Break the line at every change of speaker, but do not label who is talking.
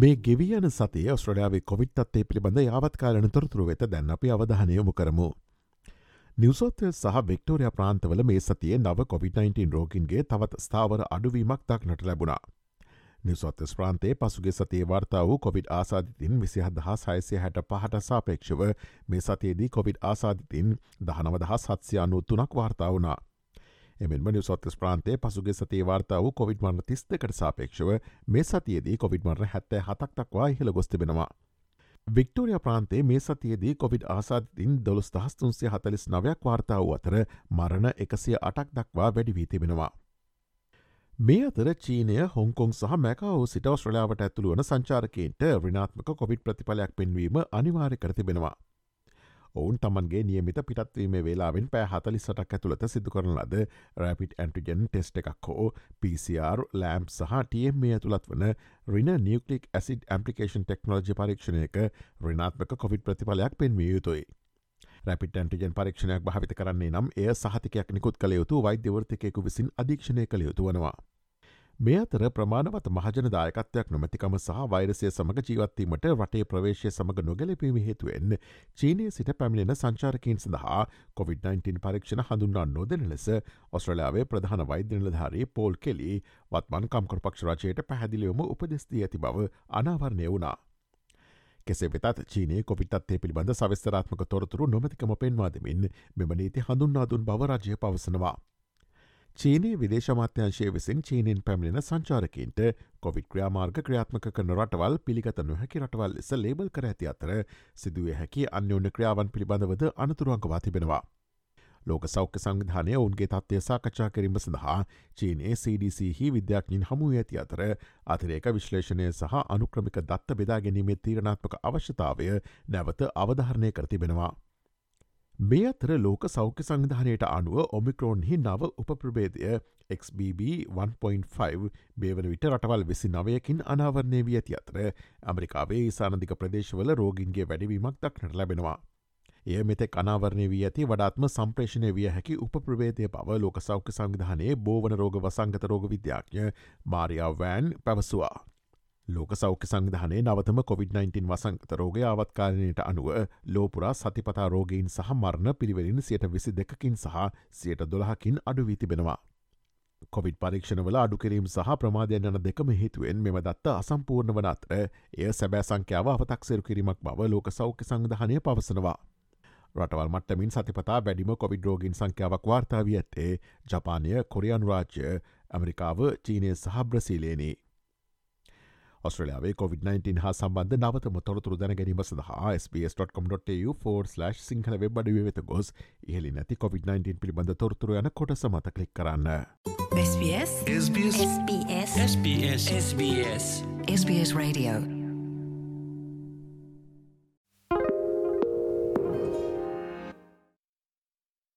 මේ ගෙවියන සතිය ඔස්ට්‍රලයාාවේ කොවිට්ත්තේ පිළිබඳ යාවත්කාලන තොරතුරු වෙත දැන් අපි අවධානයමු කරමු. නිවසෝත්ය සහ වෙක්ටෝරයා ප්‍රාන්තවල මේ සතියේ නව COොVID-19 රෝගින්ගේ තවත් ස්ථාවර අඩුවීමක් දක්නට ලැබුණා. නිවසොත්තස් ප්‍රාන්තේ පසුගේ සතිය වාර්තා වූ කොවිඩ් ආසාධිතින් විසිහත් දහස් හයසය හැට පහට සාපේක්ෂව මේ සතියේදී කොවිඩ් ආසාධිතින් දහනවදහස් සත්සයනු තුනක් වාර්තා වුණා. එමෙන්ම නිවසොත්තස් ප්‍රාන්තේ පසුගේ සතිය වාර්තා වූ කොවිඩ් මරණ තිස්තකට සාපේක්ෂව මේ සතියේදී කොවිඩ් මරණ හැත්තෑ හතක්තක්වා ඉහළ ගොස්තිබෙනවා. වික්ටෝරිය ප්‍රාන්තේ මේ සතියේදී කොවිඩ් ආසාධතින් දොළොස් දහස්තුන්සේ හතලිස් නවයක් වාර්තා වූ අතර මරණ එකසිය අටක් දක්වා වැඩි වී තිබෙනවා. මේ අතර චීනය හොංකොන් සහ මැකවෝ සිට ඔස්ට්‍රලයාාවට ඇතුළු වන සංචාරකන්ට රිනාත්මක කොවිඩ් ප්‍රතිඵලයක් පෙන්වීම අනිවාර්ය කර තිබෙනවා. ඔවුන් තමන්ගේ නියමිත පිටත්වීම වෙලාවෙන් පෑ හතලි සටක් ඇතුළත සිදු කරන ලද රැපිට් ඇන්ටිජන් ටෙස්ට එකක් හෝ PCR ලෑම්ප් සහ TM මේ ඇතුළත් වන රින නිියකලික් ඇසිඩ් ඇම්පිකේෂන් ටෙක්නෝජි පරීක්ෂණයක රිනාත්මක කොවිඩ් ප්‍රතිඵලයක් පෙන්විය යුතුයි. රැපිට ඇන්ටිජන් පරීක්ෂණයක් භාවිත කරන්නේ නම් එය සහතිකයක් නිකුත් කළ යුතු වෛද්‍යවර්තකයකු විසින් අධීක්ෂණය කළ යුතු වනවා. මේ අතර ප්‍රමාණවත් මහජන දායකත්වයක් නොමැතිකම සහ වෛරසය සමඟ ජීවත්වීමට රටේ ප්‍රවේශය සමඟ නොගැලපීම හේතුවෙන් චීනය සිට පැමිණෙන සංචාරකින් සඳහා COොVID-19 පරීක්ෂණ හඳුන්නා නොදෙන ලෙස ඔස්ට්‍රලයාාවේ ප්‍රධාන වෛද්‍යනලධාරී පෝල් කෙලි වත්මන් කම්කරපක්ෂ රජයට පැහැදිලියොම උපදෙස්තිී ඇති බව අනාවරණය වුණා. කෙසේ වෙතත් චීනය කොපිටත්තේ පිළිබඳ සවිස්තරාත්මක තොරතුරු නොමතිකම පෙන්වාදමින් මෙම නීති හඳුන්නාදුන් බව රජය පවසනවා. චීනයේ විදේශමාත්‍යංශය විසින් චීනෙන් පැමිණෙන සංචාරකින්ට කොවිඩ් ක්‍රියාමාර්ග ක්‍රියාත්මක කරන රටවල් පිළිගත නොහැකි රටවල් ලෙස ලේබල් කර ඇති අතර සිදුවේ හැකි අන්‍යෝන්‍ය ක්‍රියාවන් පිළිබඳවද අනතුරුවන්කවා තිබෙනවා. ලෝක සෞඛ්‍ය සංවිධානය ඔවුන්ගේ තත්වය සාකච්ඡා කිරීම සඳහා චීනයේ CDC හි විද්‍යාඥින් හමු ඇති අතර අතිරේක විශ්ලේෂණය සහ අනුක්‍රමික දත්ත බෙදා ගැනීමේ තීරණාත්මක අවශ්‍යතාවය නැවත අවධාරණය කරතිබෙනවා. මේ අතර ලෝක සෞඛ්‍ය සංධානයට අනුව ඔමික්‍රෝන්හි නව උපප්‍රබේදය XBB1.5 බේවන විට රටවල් වෙසි නවයකින් අනාවරණය වී ඇති අතර ඇමරිකාවේ සානධික ප්‍රදේශවල රෝගින්ගේ වැඩවීමක් දක්නට ලැබෙනවා. එය මෙතෙක් අනාවරණය වී ඇති වඩාත්ම සම්ප්‍රේෂණය විය හැකි උප්‍රවේදය බව ලෝක සෞඛ්‍ය සංවිධානයේ බෝවන රෝග වසංගත රෝග විද්‍යාඥ මාරයා වෑන් පැවසවා. ලෝක සෞඛ්‍ය සංවිධානයේ නවතම COොVID-19 වසංගත රෝගය අවත්කාලනයට අනුව ලෝපුරා සතිපතා රෝගීන් සහ මරණ පිරිවෙලින් සියට විසි දෙකකින් සහ සියට දොළහකින් අඩුවී තිබෙනවා. කොවිඩ් පරීක්ෂණවල අඩුකිරීම් සහ ප්‍රමාධයන් යන දෙකම හේතුවෙන් මෙම දත්ත අසම්පූර්ණ වන අතර එය සැබෑ සංඛ්‍යාව අවතක්සෙරු කිරීමක් බව ලෝක සෞඛ්‍ය සංධානය පවසනවා. රටවල් මට්ටමින් සතිපතා වැඩිම කොවිඩ් රෝගින් සංඛ්‍යාවක් වාර්තාාවී ඇත්තේ ජපානය කොරියන් රාජ්‍ය ඇමරිකාව චීනය සහ බ්‍රසීලේනේ. ඔස්ට්‍රලයාාවේ COොVID-19 හා සම්බන්ධ නවතම තොරතුරු දැනගැනීම සඳහා SBS.com.tu4/ සිංහල වෙබ් අඩුව වෙත ගොස් ඉහලි නැති COොVID-19 පිළිබඳ තොරතුර යන කොට සමත කලික් කරන්න.
SBS SBS SBS SBS SBS Radio